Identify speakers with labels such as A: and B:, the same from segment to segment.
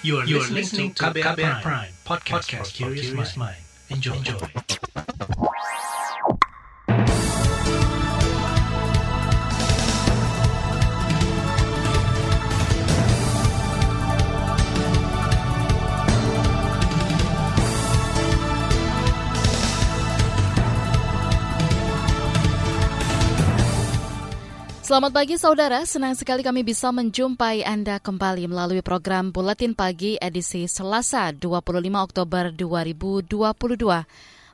A: You are, you are listening to KBR, KBR Prime, Prime podcast, podcast for curious mind. Enjoy. Enjoy.
B: Selamat pagi saudara, senang sekali kami bisa menjumpai Anda kembali melalui program Buletin Pagi edisi Selasa 25 Oktober 2022.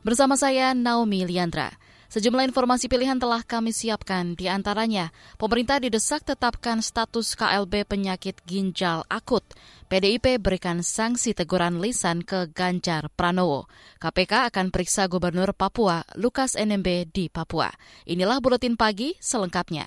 B: Bersama saya Naomi Liandra. Sejumlah informasi pilihan telah kami siapkan, di antaranya pemerintah didesak tetapkan status KLB penyakit ginjal akut. PDIP berikan sanksi teguran lisan ke Ganjar Pranowo. KPK akan periksa Gubernur Papua Lukas NMB di Papua. Inilah Buletin Pagi selengkapnya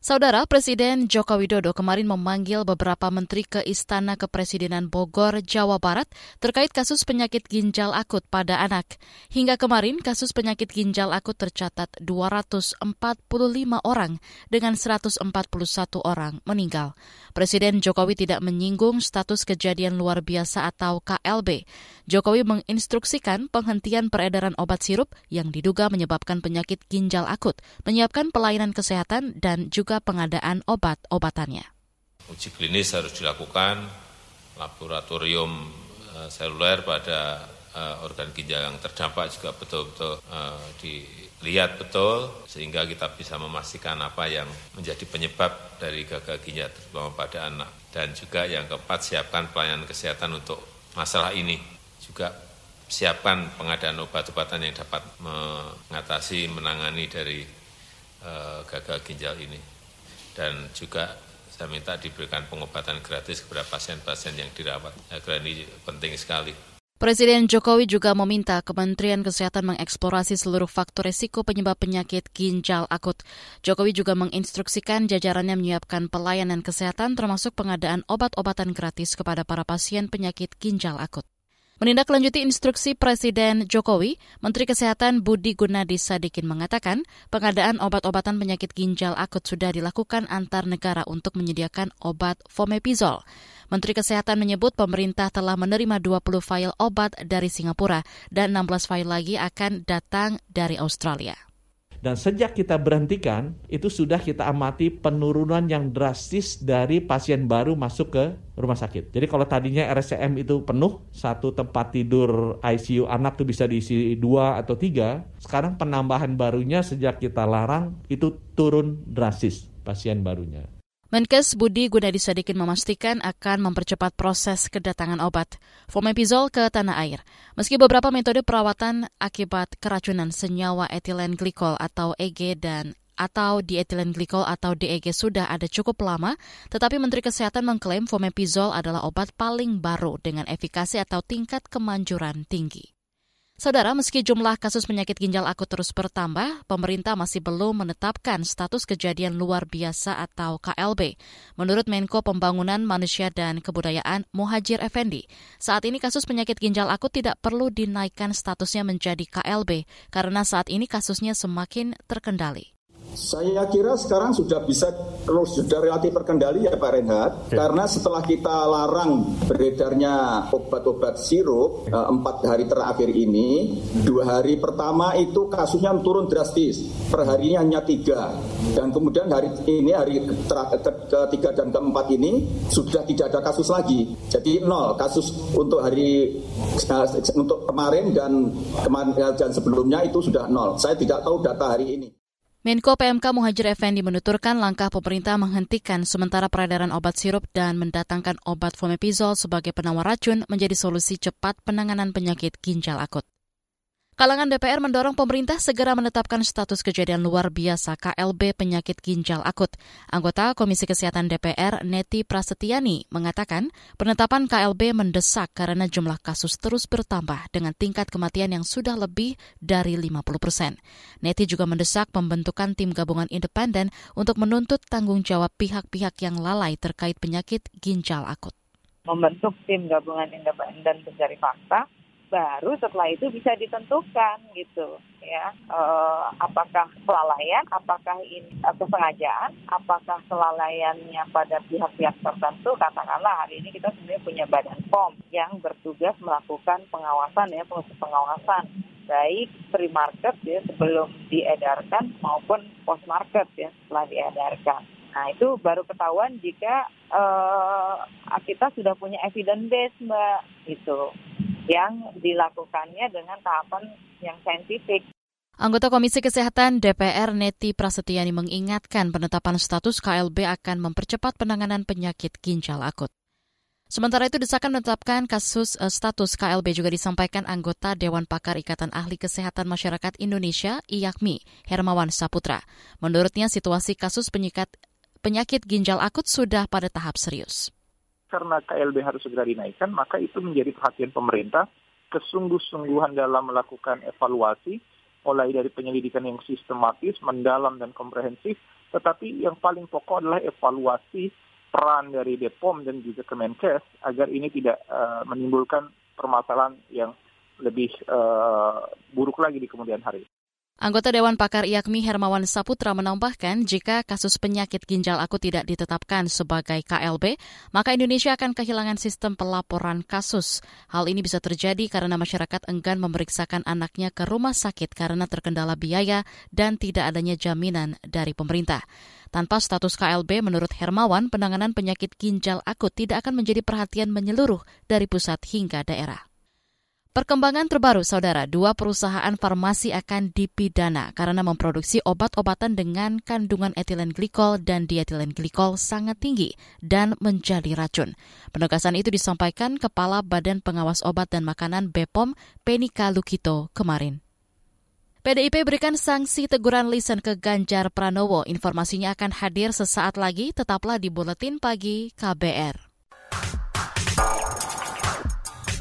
B: Saudara Presiden Joko Widodo kemarin memanggil beberapa menteri ke Istana Kepresidenan Bogor, Jawa Barat terkait kasus penyakit ginjal akut pada anak. Hingga kemarin kasus penyakit ginjal akut tercatat 245 orang dengan 141 orang meninggal. Presiden Jokowi tidak menyinggung status kejadian luar biasa atau KLB. Jokowi menginstruksikan penghentian peredaran obat sirup yang diduga menyebabkan penyakit ginjal akut, menyiapkan pelayanan kesehatan dan juga juga pengadaan obat-obatannya.
C: Uji klinis harus dilakukan, laboratorium uh, seluler pada uh, organ ginjal yang terdampak juga betul-betul uh, dilihat betul sehingga kita bisa memastikan apa yang menjadi penyebab dari gagal ginjal terutama pada anak. Dan juga yang keempat siapkan pelayanan kesehatan untuk masalah ini. Juga siapkan pengadaan obat-obatan yang dapat mengatasi menangani dari gagal ginjal ini dan juga saya minta diberikan pengobatan gratis kepada pasien-pasien yang dirawat. Kira ini penting sekali.
B: Presiden Jokowi juga meminta Kementerian Kesehatan mengeksplorasi seluruh faktor resiko penyebab penyakit ginjal akut. Jokowi juga menginstruksikan jajarannya menyiapkan pelayanan kesehatan termasuk pengadaan obat-obatan gratis kepada para pasien penyakit ginjal akut. Menindaklanjuti instruksi Presiden Jokowi, Menteri Kesehatan Budi Gunadi Sadikin mengatakan pengadaan obat-obatan penyakit ginjal akut sudah dilakukan antar negara untuk menyediakan obat fomepizol. Menteri Kesehatan menyebut pemerintah telah menerima 20 file obat dari Singapura dan 16 file lagi akan datang dari Australia.
D: Dan sejak kita berhentikan, itu sudah kita amati penurunan yang drastis dari pasien baru masuk ke rumah sakit. Jadi kalau tadinya RSCM itu penuh, satu tempat tidur ICU anak itu bisa diisi dua atau tiga, sekarang penambahan barunya sejak kita larang itu turun drastis pasien barunya.
B: Menkes Budi Gunadi Sadikin memastikan akan mempercepat proses kedatangan obat fomepizol ke tanah air. Meski beberapa metode perawatan akibat keracunan senyawa etilen glikol atau EG dan atau dietilen glikol atau DEG sudah ada cukup lama, tetapi Menteri Kesehatan mengklaim fomepizol adalah obat paling baru dengan efikasi atau tingkat kemanjuran tinggi. Saudara, meski jumlah kasus penyakit ginjal akut terus bertambah, pemerintah masih belum menetapkan status kejadian luar biasa atau KLB. Menurut Menko Pembangunan Manusia dan Kebudayaan Muhajir Effendi, saat ini kasus penyakit ginjal akut tidak perlu dinaikkan statusnya menjadi KLB karena saat ini kasusnya semakin terkendali.
E: Saya kira sekarang sudah bisa terus sudah relatif terkendali ya Pak Renhat okay. karena setelah kita larang beredarnya obat-obat sirup eh, empat hari terakhir ini dua hari pertama itu kasusnya turun drastis. Per harinya hanya tiga. Dan kemudian hari ini hari ketiga dan keempat ini sudah tidak ada kasus lagi. Jadi nol kasus untuk hari eh, untuk kemarin dan kemarin dan sebelumnya itu sudah nol. Saya tidak tahu data hari ini
B: Menko PMK Muhajir Effendi menuturkan langkah pemerintah menghentikan sementara peredaran obat sirup dan mendatangkan obat fomepizol sebagai penawar racun menjadi solusi cepat penanganan penyakit ginjal akut. Kalangan DPR mendorong pemerintah segera menetapkan status kejadian luar biasa KLB penyakit ginjal akut. Anggota Komisi Kesehatan DPR Neti Prasetyani mengatakan penetapan KLB mendesak karena jumlah kasus terus bertambah dengan tingkat kematian yang sudah lebih dari 50 persen. Neti juga mendesak pembentukan tim gabungan independen untuk menuntut tanggung jawab pihak-pihak yang lalai terkait penyakit ginjal akut.
F: Membentuk tim gabungan independen pencari fakta baru setelah itu bisa ditentukan gitu ya. Uh, apakah kelalaian apakah ini uh, kesengajaan apakah kelalaiannya pada pihak-pihak tertentu? Katakanlah hari ini kita sebenarnya punya badan pom yang bertugas melakukan pengawasan ya pengawasan. Baik pre-market ya sebelum diedarkan maupun post-market ya setelah diedarkan. Nah itu baru ketahuan jika uh, kita sudah punya evidence base mbak gitu yang dilakukannya dengan tahapan yang saintifik.
B: Anggota Komisi Kesehatan DPR Neti Prasetyani mengingatkan penetapan status KLB akan mempercepat penanganan penyakit ginjal akut. Sementara itu desakan menetapkan kasus uh, status KLB juga disampaikan anggota Dewan Pakar Ikatan Ahli Kesehatan Masyarakat Indonesia IAKMI, Hermawan Saputra. Menurutnya situasi kasus penyikat, penyakit ginjal akut sudah pada tahap serius.
G: Karena KLB harus segera dinaikkan, maka itu menjadi perhatian pemerintah kesungguh-sungguhan dalam melakukan evaluasi, mulai dari penyelidikan yang sistematis, mendalam, dan komprehensif, tetapi yang paling pokok adalah evaluasi peran dari Bepom dan juga Kemenkes agar ini tidak uh, menimbulkan permasalahan yang lebih uh, buruk lagi di kemudian hari.
B: Anggota Dewan Pakar IAKMI Hermawan Saputra menambahkan jika kasus penyakit ginjal akut tidak ditetapkan sebagai KLB, maka Indonesia akan kehilangan sistem pelaporan kasus. Hal ini bisa terjadi karena masyarakat enggan memeriksakan anaknya ke rumah sakit karena terkendala biaya dan tidak adanya jaminan dari pemerintah. Tanpa status KLB, menurut Hermawan, penanganan penyakit ginjal akut tidak akan menjadi perhatian menyeluruh dari pusat hingga daerah. Perkembangan terbaru, saudara, dua perusahaan farmasi akan dipidana karena memproduksi obat-obatan dengan kandungan etilen glikol dan dietilen glikol sangat tinggi dan menjadi racun. Penegasan itu disampaikan Kepala Badan Pengawas Obat dan Makanan BPOM, Penika Lukito, kemarin. PDIP berikan sanksi teguran lisan ke Ganjar Pranowo. Informasinya akan hadir sesaat lagi, tetaplah di Buletin Pagi KBR.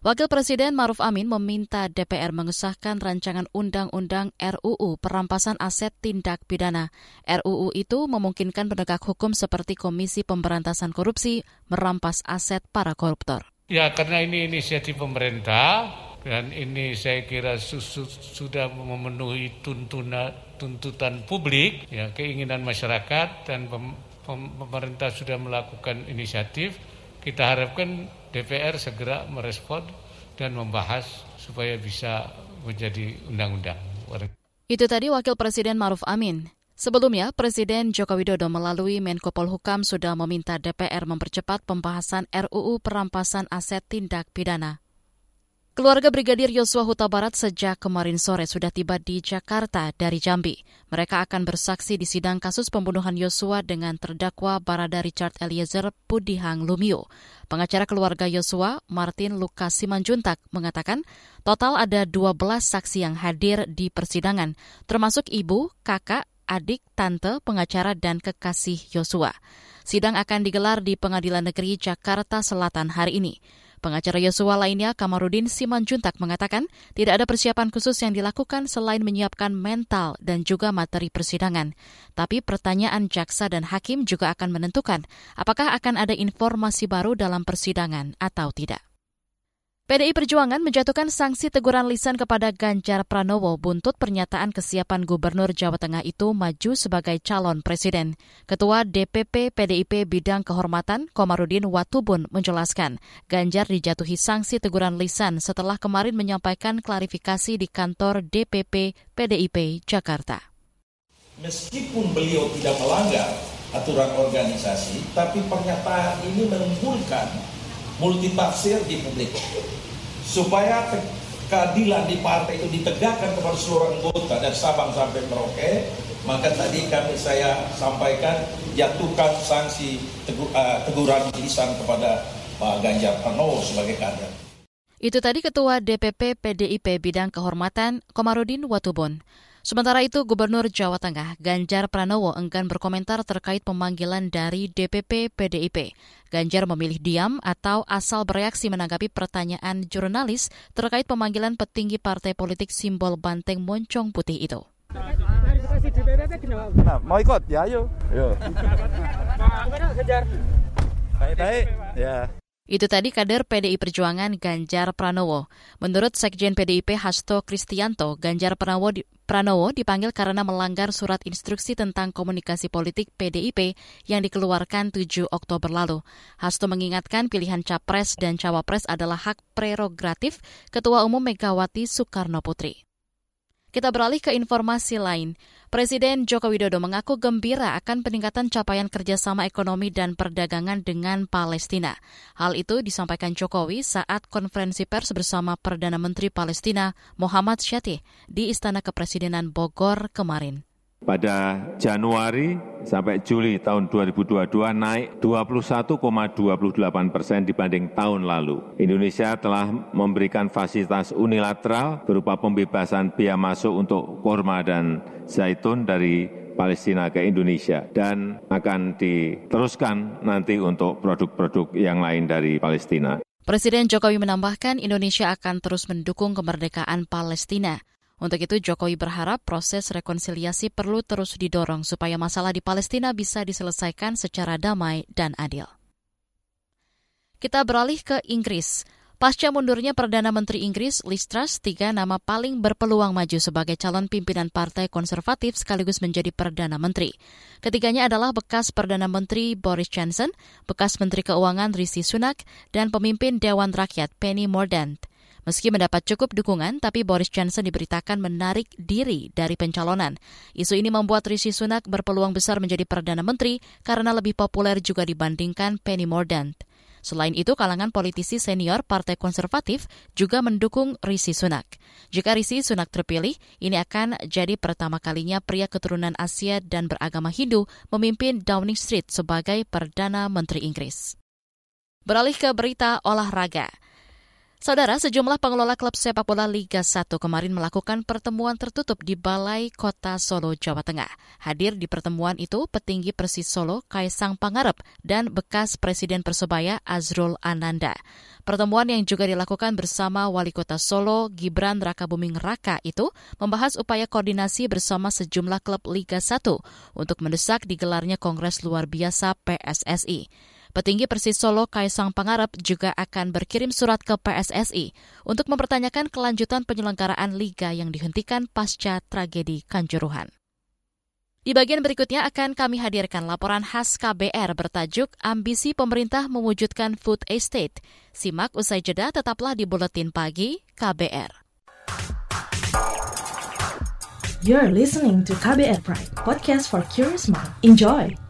B: Wakil Presiden Maruf Amin meminta DPR mengesahkan rancangan undang-undang RUU perampasan aset tindak pidana. RUU itu memungkinkan penegak hukum seperti Komisi Pemberantasan Korupsi merampas aset para koruptor.
H: Ya, karena ini inisiatif pemerintah dan ini saya kira sudah memenuhi tuntuna, tuntutan publik, ya keinginan masyarakat dan pemerintah sudah melakukan inisiatif. Kita harapkan DPR segera merespon dan membahas supaya bisa menjadi undang-undang.
B: Itu tadi Wakil Presiden Maruf Amin. Sebelumnya, Presiden Joko Widodo melalui Menko Polhukam sudah meminta DPR mempercepat pembahasan RUU perampasan aset tindak pidana. Keluarga Brigadir Yosua Huta Barat sejak kemarin sore sudah tiba di Jakarta dari Jambi. Mereka akan bersaksi di sidang kasus pembunuhan Yosua dengan terdakwa Barada Richard Eliezer Pudihang Lumio. Pengacara keluarga Yosua, Martin Lukas Simanjuntak, mengatakan total ada 12 saksi yang hadir di persidangan, termasuk ibu, kakak, adik, tante, pengacara, dan kekasih Yosua. Sidang akan digelar di Pengadilan Negeri Jakarta Selatan hari ini. Pengacara Yosua lainnya, Kamarudin Simanjuntak, mengatakan tidak ada persiapan khusus yang dilakukan selain menyiapkan mental dan juga materi persidangan. Tapi pertanyaan jaksa dan hakim juga akan menentukan apakah akan ada informasi baru dalam persidangan atau tidak. PDI Perjuangan menjatuhkan sanksi teguran lisan kepada Ganjar Pranowo buntut pernyataan kesiapan Gubernur Jawa Tengah itu maju sebagai calon presiden. Ketua DPP PDIP Bidang Kehormatan Komarudin Watubun menjelaskan, Ganjar dijatuhi sanksi teguran lisan setelah kemarin menyampaikan klarifikasi di kantor DPP PDIP Jakarta.
I: Meskipun beliau tidak melanggar aturan organisasi, tapi pernyataan ini menimbulkan multitafsir di publik supaya keadilan di partai itu ditegakkan kepada seluruh anggota dan Sabang sampai Merauke maka tadi kami saya sampaikan jatuhkan sanksi eh, teguran lisan kepada Pak Ganjar Pranowo sebagai kader.
B: Itu tadi Ketua DPP PDIP Bidang Kehormatan Komarudin Watubun. Sementara itu, Gubernur Jawa Tengah Ganjar Pranowo enggan berkomentar terkait pemanggilan dari DPP PDIP. Ganjar memilih diam atau asal bereaksi menanggapi pertanyaan jurnalis terkait pemanggilan petinggi partai politik simbol banteng moncong putih itu.
J: Nah, mau ikut? Ya, ayo. Ayo. Baik-baik. Ya.
B: Itu tadi kader PDI Perjuangan Ganjar Pranowo. Menurut Sekjen PDIP Hasto Kristianto, Ganjar Pranowo, di, Pranowo dipanggil karena melanggar surat instruksi tentang komunikasi politik PDIP yang dikeluarkan 7 Oktober lalu. Hasto mengingatkan pilihan capres dan cawapres adalah hak prerogatif Ketua Umum Megawati Soekarno Putri. Kita beralih ke informasi lain. Presiden Joko Widodo mengaku gembira akan peningkatan capaian kerjasama ekonomi dan perdagangan dengan Palestina. Hal itu disampaikan Jokowi saat konferensi pers bersama Perdana Menteri Palestina Muhammad Syatih di Istana Kepresidenan Bogor kemarin.
K: Pada Januari sampai Juli tahun 2022 naik 21,28 persen dibanding tahun lalu. Indonesia telah memberikan fasilitas unilateral berupa pembebasan biaya masuk untuk korma dan zaitun dari Palestina ke Indonesia dan akan diteruskan nanti untuk produk-produk yang lain dari Palestina.
B: Presiden Jokowi menambahkan Indonesia akan terus mendukung kemerdekaan Palestina. Untuk itu Jokowi berharap proses rekonsiliasi perlu terus didorong supaya masalah di Palestina bisa diselesaikan secara damai dan adil. Kita beralih ke Inggris. Pasca mundurnya Perdana Menteri Inggris Liz Truss, tiga nama paling berpeluang maju sebagai calon pimpinan Partai Konservatif sekaligus menjadi Perdana Menteri. Ketiganya adalah bekas Perdana Menteri Boris Johnson, bekas Menteri Keuangan Rishi Sunak, dan pemimpin Dewan Rakyat Penny Mordaunt. Meski mendapat cukup dukungan, tapi Boris Johnson diberitakan menarik diri dari pencalonan. Isu ini membuat Rishi Sunak berpeluang besar menjadi Perdana Menteri karena lebih populer juga dibandingkan Penny Mordaunt. Selain itu, kalangan politisi senior Partai Konservatif juga mendukung Rishi Sunak. Jika Rishi Sunak terpilih, ini akan jadi pertama kalinya pria keturunan Asia dan beragama Hindu memimpin Downing Street sebagai Perdana Menteri Inggris. Beralih ke berita olahraga. Saudara, sejumlah pengelola klub sepak bola Liga 1 kemarin melakukan pertemuan tertutup di Balai Kota Solo, Jawa Tengah. Hadir di pertemuan itu petinggi Persis Solo Kaisang Pangarep dan bekas Presiden Persebaya Azrul Ananda. Pertemuan yang juga dilakukan bersama Wali Kota Solo Gibran Rakabuming Raka itu membahas upaya koordinasi bersama sejumlah klub Liga 1 untuk mendesak digelarnya Kongres Luar Biasa PSSI. Petinggi Persis Solo Kaisang Pangarep juga akan berkirim surat ke PSSI untuk mempertanyakan kelanjutan penyelenggaraan liga yang dihentikan pasca tragedi Kanjuruhan. Di bagian berikutnya akan kami hadirkan laporan khas KBR bertajuk Ambisi Pemerintah Mewujudkan Food Estate. Simak usai jeda tetaplah di Buletin Pagi KBR.
L: You're listening to KBR Pride, podcast for curious mind. Enjoy!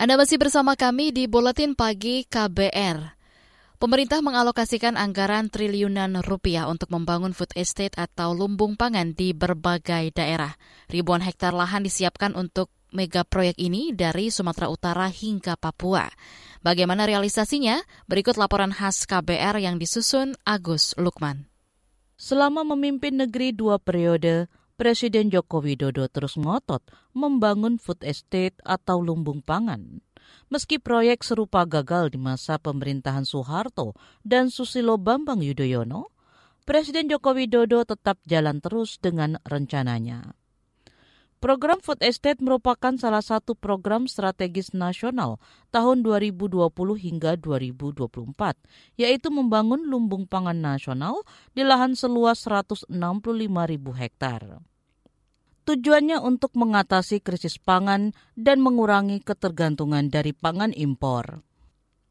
B: Anda masih bersama kami di Buletin Pagi KBR. Pemerintah mengalokasikan anggaran triliunan rupiah untuk membangun food estate atau lumbung pangan di berbagai daerah. Ribuan hektar lahan disiapkan untuk mega proyek ini dari Sumatera Utara hingga Papua. Bagaimana realisasinya? Berikut laporan khas KBR yang disusun Agus Lukman.
M: Selama memimpin negeri dua periode, Presiden Joko Widodo terus ngotot membangun food estate atau lumbung pangan. Meski proyek serupa gagal di masa pemerintahan Soeharto dan Susilo Bambang Yudhoyono, Presiden Joko Widodo tetap jalan terus dengan rencananya. Program Food Estate merupakan salah satu program strategis nasional tahun 2020 hingga 2024, yaitu membangun lumbung pangan nasional di lahan seluas 165 ribu hektar. Tujuannya untuk mengatasi krisis pangan dan mengurangi ketergantungan dari pangan impor.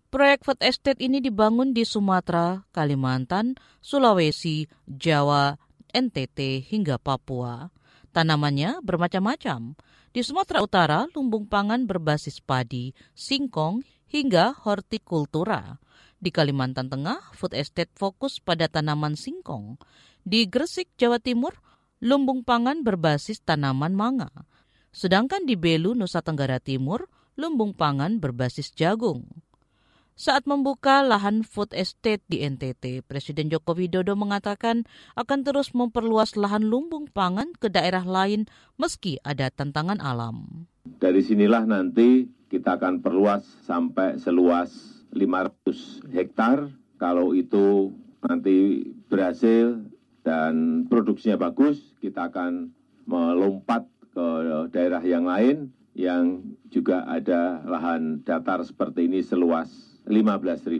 M: Proyek food estate ini dibangun di Sumatera, Kalimantan, Sulawesi, Jawa, NTT, hingga Papua. Tanamannya bermacam-macam. Di Sumatera Utara, lumbung pangan berbasis padi, singkong, hingga hortikultura. Di Kalimantan Tengah, food estate fokus pada tanaman singkong. Di Gresik, Jawa Timur, lumbung pangan berbasis tanaman manga. Sedangkan di Belu, Nusa Tenggara Timur, lumbung pangan berbasis jagung. Saat membuka lahan food estate di NTT, Presiden Joko Widodo mengatakan akan terus memperluas lahan lumbung pangan ke daerah lain meski ada tantangan alam.
K: Dari sinilah nanti kita akan perluas sampai seluas 500 hektar. Kalau itu nanti berhasil dan produksinya bagus, kita akan melompat ke daerah yang lain yang juga ada lahan datar seperti ini seluas 15.000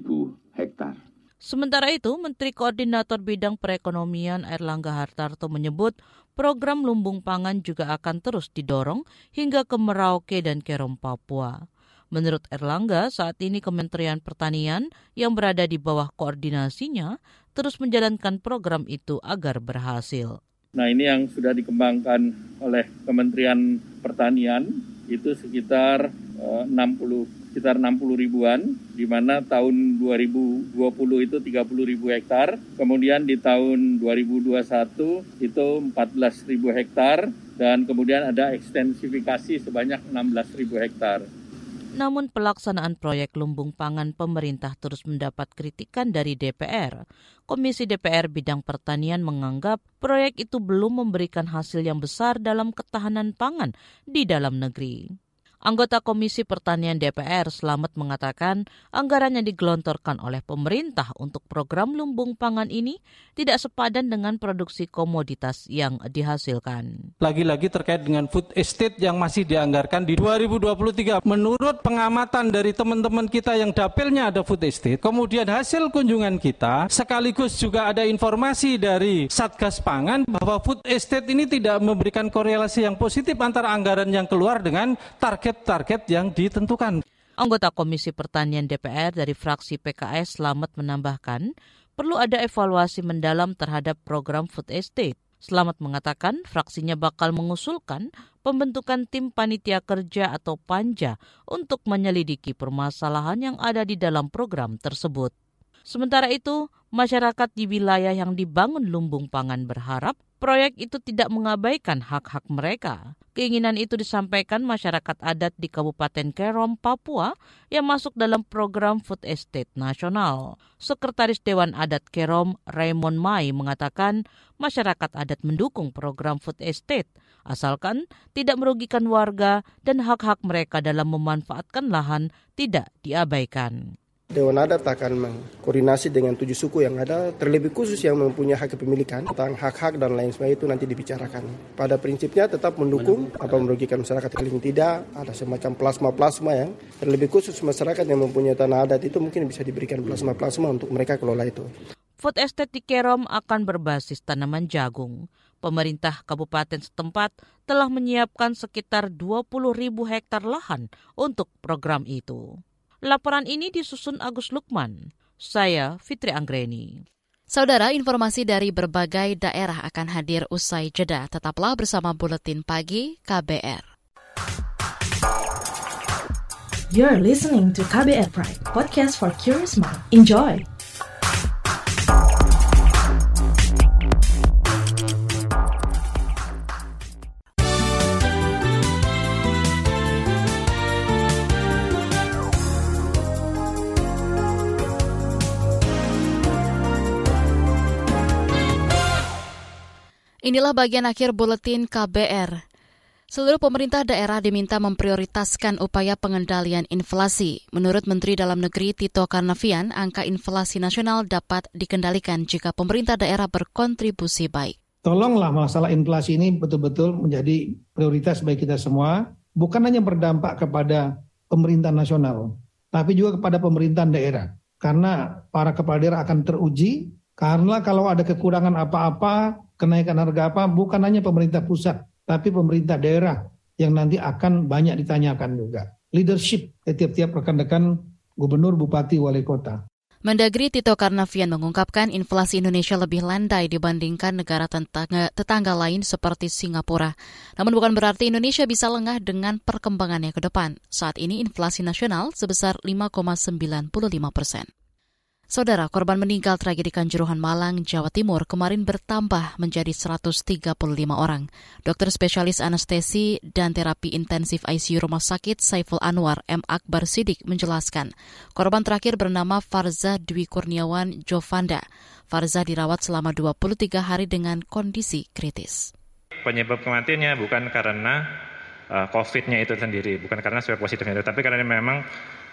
K: hektar.
M: Sementara itu, Menteri Koordinator Bidang Perekonomian Erlangga Hartarto menyebut program lumbung pangan juga akan terus didorong hingga ke Merauke dan Kerom, Papua. Menurut Erlangga, saat ini Kementerian Pertanian yang berada di bawah koordinasinya terus menjalankan program itu agar berhasil.
N: Nah ini yang sudah dikembangkan oleh Kementerian Pertanian itu sekitar 60 eh, sekitar 60 ribuan, di mana tahun 2020 itu 30 ribu hektar, kemudian di tahun 2021 itu 14 ribu hektar, dan kemudian ada ekstensifikasi sebanyak 16 ribu hektar.
M: Namun pelaksanaan proyek lumbung pangan pemerintah terus mendapat kritikan dari DPR. Komisi DPR bidang pertanian menganggap proyek itu belum memberikan hasil yang besar dalam ketahanan pangan di dalam negeri. Anggota Komisi Pertanian DPR Selamat mengatakan anggaran yang digelontorkan oleh pemerintah untuk program lumbung pangan ini tidak sepadan dengan produksi komoditas yang dihasilkan.
O: Lagi-lagi terkait dengan food estate yang masih dianggarkan di 2023. Menurut pengamatan dari teman-teman kita yang dapilnya ada food estate, kemudian hasil kunjungan kita sekaligus juga ada informasi dari Satgas Pangan bahwa food estate ini tidak memberikan korelasi yang positif antara anggaran yang keluar dengan target target-target yang ditentukan.
M: Anggota Komisi Pertanian DPR dari fraksi PKS Selamat menambahkan, perlu ada evaluasi mendalam terhadap program food estate. Selamat mengatakan fraksinya bakal mengusulkan pembentukan tim panitia kerja atau panja untuk menyelidiki permasalahan yang ada di dalam program tersebut. Sementara itu, masyarakat di wilayah yang dibangun lumbung pangan berharap proyek itu tidak mengabaikan hak-hak mereka. Keinginan itu disampaikan masyarakat adat di Kabupaten Kerom, Papua yang masuk dalam program Food Estate Nasional. Sekretaris Dewan Adat Kerom, Raymond Mai, mengatakan masyarakat adat mendukung program Food Estate, asalkan tidak merugikan warga dan hak-hak mereka dalam memanfaatkan lahan tidak diabaikan.
P: Dewan Adat akan mengkoordinasi dengan tujuh suku yang ada, terlebih khusus yang mempunyai hak kepemilikan, tentang hak-hak dan lain sebagainya itu nanti dibicarakan. Pada prinsipnya tetap mendukung apa merugikan masyarakat paling tidak, ada semacam plasma-plasma yang terlebih khusus masyarakat yang mempunyai tanah adat itu mungkin bisa diberikan plasma-plasma untuk mereka kelola itu.
M: Food estate di Kerom akan berbasis tanaman jagung. Pemerintah kabupaten setempat telah menyiapkan sekitar 20 ribu hektar lahan untuk program itu. Laporan ini disusun Agus Lukman. Saya Fitri Anggreni.
B: Saudara, informasi dari berbagai daerah akan hadir usai jeda. Tetaplah bersama Buletin Pagi KBR.
L: You're listening to KBR Pride, podcast for curious mind. Enjoy!
B: Inilah bagian akhir buletin KBR. Seluruh pemerintah daerah diminta memprioritaskan upaya pengendalian inflasi. Menurut Menteri Dalam Negeri Tito Karnavian, angka inflasi nasional dapat dikendalikan jika pemerintah daerah berkontribusi baik.
Q: Tolonglah masalah inflasi ini betul-betul menjadi prioritas bagi kita semua, bukan hanya berdampak kepada pemerintah nasional, tapi juga kepada pemerintahan daerah. Karena para kepala daerah akan teruji, karena kalau ada kekurangan apa-apa, kenaikan harga apa, bukan hanya pemerintah pusat, tapi pemerintah daerah yang nanti akan banyak ditanyakan juga. Leadership tiap-tiap rekan-rekan gubernur, bupati, wali kota.
B: Mendagri Tito Karnavian mengungkapkan inflasi Indonesia lebih landai dibandingkan negara tetangga, tetangga lain seperti Singapura. Namun bukan berarti Indonesia bisa lengah dengan perkembangannya ke depan. Saat ini inflasi nasional sebesar 5,95 persen. Saudara, korban meninggal tragedi Kanjuruhan Malang, Jawa Timur kemarin bertambah menjadi 135 orang. Dokter spesialis anestesi dan terapi intensif ICU Rumah Sakit Saiful Anwar M. Akbar Sidik menjelaskan, korban terakhir bernama Farza Dwi Kurniawan Jovanda. Farza dirawat selama 23 hari dengan kondisi kritis.
R: Penyebab kematiannya bukan karena uh, COVID-nya itu sendiri, bukan karena swab positifnya itu, tapi karena memang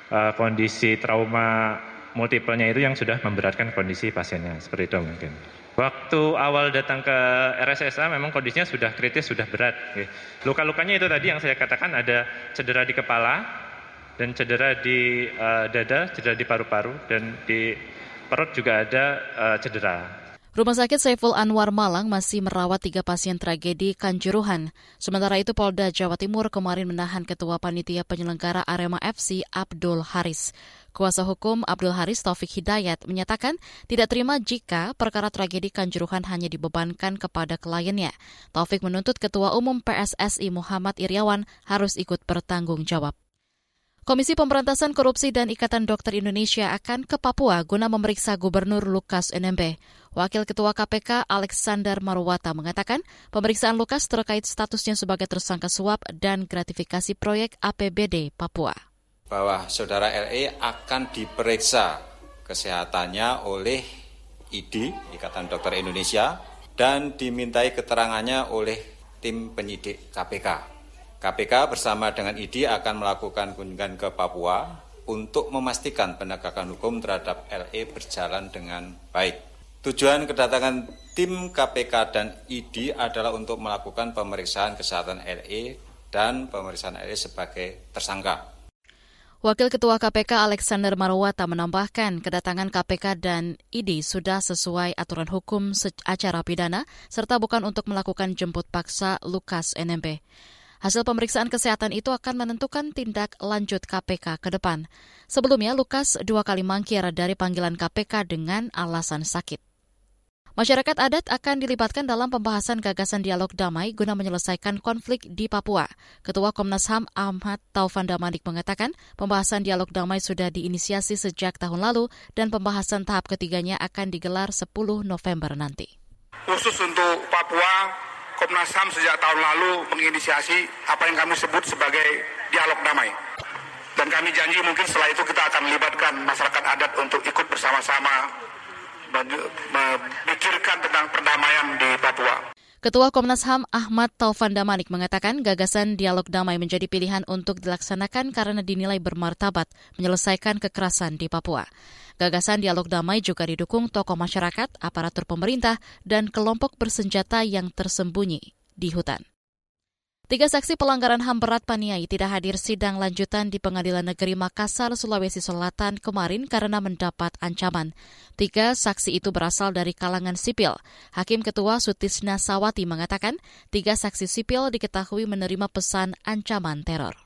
R: uh, kondisi trauma multiplenya itu yang sudah memberatkan kondisi pasiennya, seperti itu mungkin. Waktu awal datang ke RSSA memang kondisinya sudah kritis, sudah berat. Luka-lukanya itu tadi yang saya katakan ada cedera di kepala, dan cedera di uh, dada, cedera di paru-paru, dan di perut juga ada uh, cedera.
B: Rumah sakit Saiful Anwar Malang masih merawat tiga pasien tragedi Kanjuruhan. Sementara itu Polda Jawa Timur kemarin menahan Ketua Panitia Penyelenggara Arema FC Abdul Haris. Kuasa hukum Abdul Haris Taufik Hidayat menyatakan tidak terima jika perkara tragedi Kanjuruhan hanya dibebankan kepada kliennya. Taufik menuntut Ketua Umum PSSI Muhammad Iriawan harus ikut bertanggung jawab. Komisi Pemberantasan Korupsi dan Ikatan Dokter Indonesia akan ke Papua guna memeriksa Gubernur Lukas NMB. Wakil Ketua KPK Alexander Marwata mengatakan pemeriksaan Lukas terkait statusnya sebagai tersangka suap dan gratifikasi proyek APBD Papua.
S: Bahwa saudara LE akan diperiksa kesehatannya oleh ID, Ikatan Dokter Indonesia, dan dimintai keterangannya oleh tim penyidik KPK. KPK bersama dengan ID akan melakukan kunjungan ke Papua untuk memastikan penegakan hukum terhadap LE berjalan dengan baik. Tujuan kedatangan tim KPK dan ID adalah untuk melakukan pemeriksaan kesehatan LE dan pemeriksaan LE sebagai tersangka.
B: Wakil Ketua KPK Alexander Marwata menambahkan kedatangan KPK dan ID sudah sesuai aturan hukum acara pidana serta bukan untuk melakukan jemput paksa Lukas NMB. Hasil pemeriksaan kesehatan itu akan menentukan tindak lanjut KPK ke depan. Sebelumnya, Lukas dua kali mangkir dari panggilan KPK dengan alasan sakit. Masyarakat adat akan dilibatkan dalam pembahasan gagasan dialog damai guna menyelesaikan konflik di Papua. Ketua Komnas HAM Ahmad Taufan Damanik mengatakan pembahasan dialog damai sudah diinisiasi sejak tahun lalu dan pembahasan tahap ketiganya akan digelar 10 November nanti.
T: Khusus untuk Papua, Komnas HAM sejak tahun lalu menginisiasi apa yang kami sebut sebagai dialog damai. Dan kami janji mungkin setelah itu kita akan melibatkan masyarakat adat untuk ikut bersama-sama memikirkan tentang perdamaian di Papua.
B: Ketua Komnas HAM Ahmad Taufan Damanik mengatakan gagasan dialog damai menjadi pilihan untuk dilaksanakan karena dinilai bermartabat menyelesaikan kekerasan di Papua. Gagasan dialog damai juga didukung tokoh masyarakat, aparatur pemerintah, dan kelompok bersenjata yang tersembunyi di hutan. Tiga saksi pelanggaran HAM berat Paniai tidak hadir sidang lanjutan di Pengadilan Negeri Makassar, Sulawesi Selatan kemarin karena mendapat ancaman. Tiga saksi itu berasal dari kalangan sipil. Hakim Ketua Sutisna Sawati mengatakan tiga saksi sipil diketahui menerima pesan ancaman teror.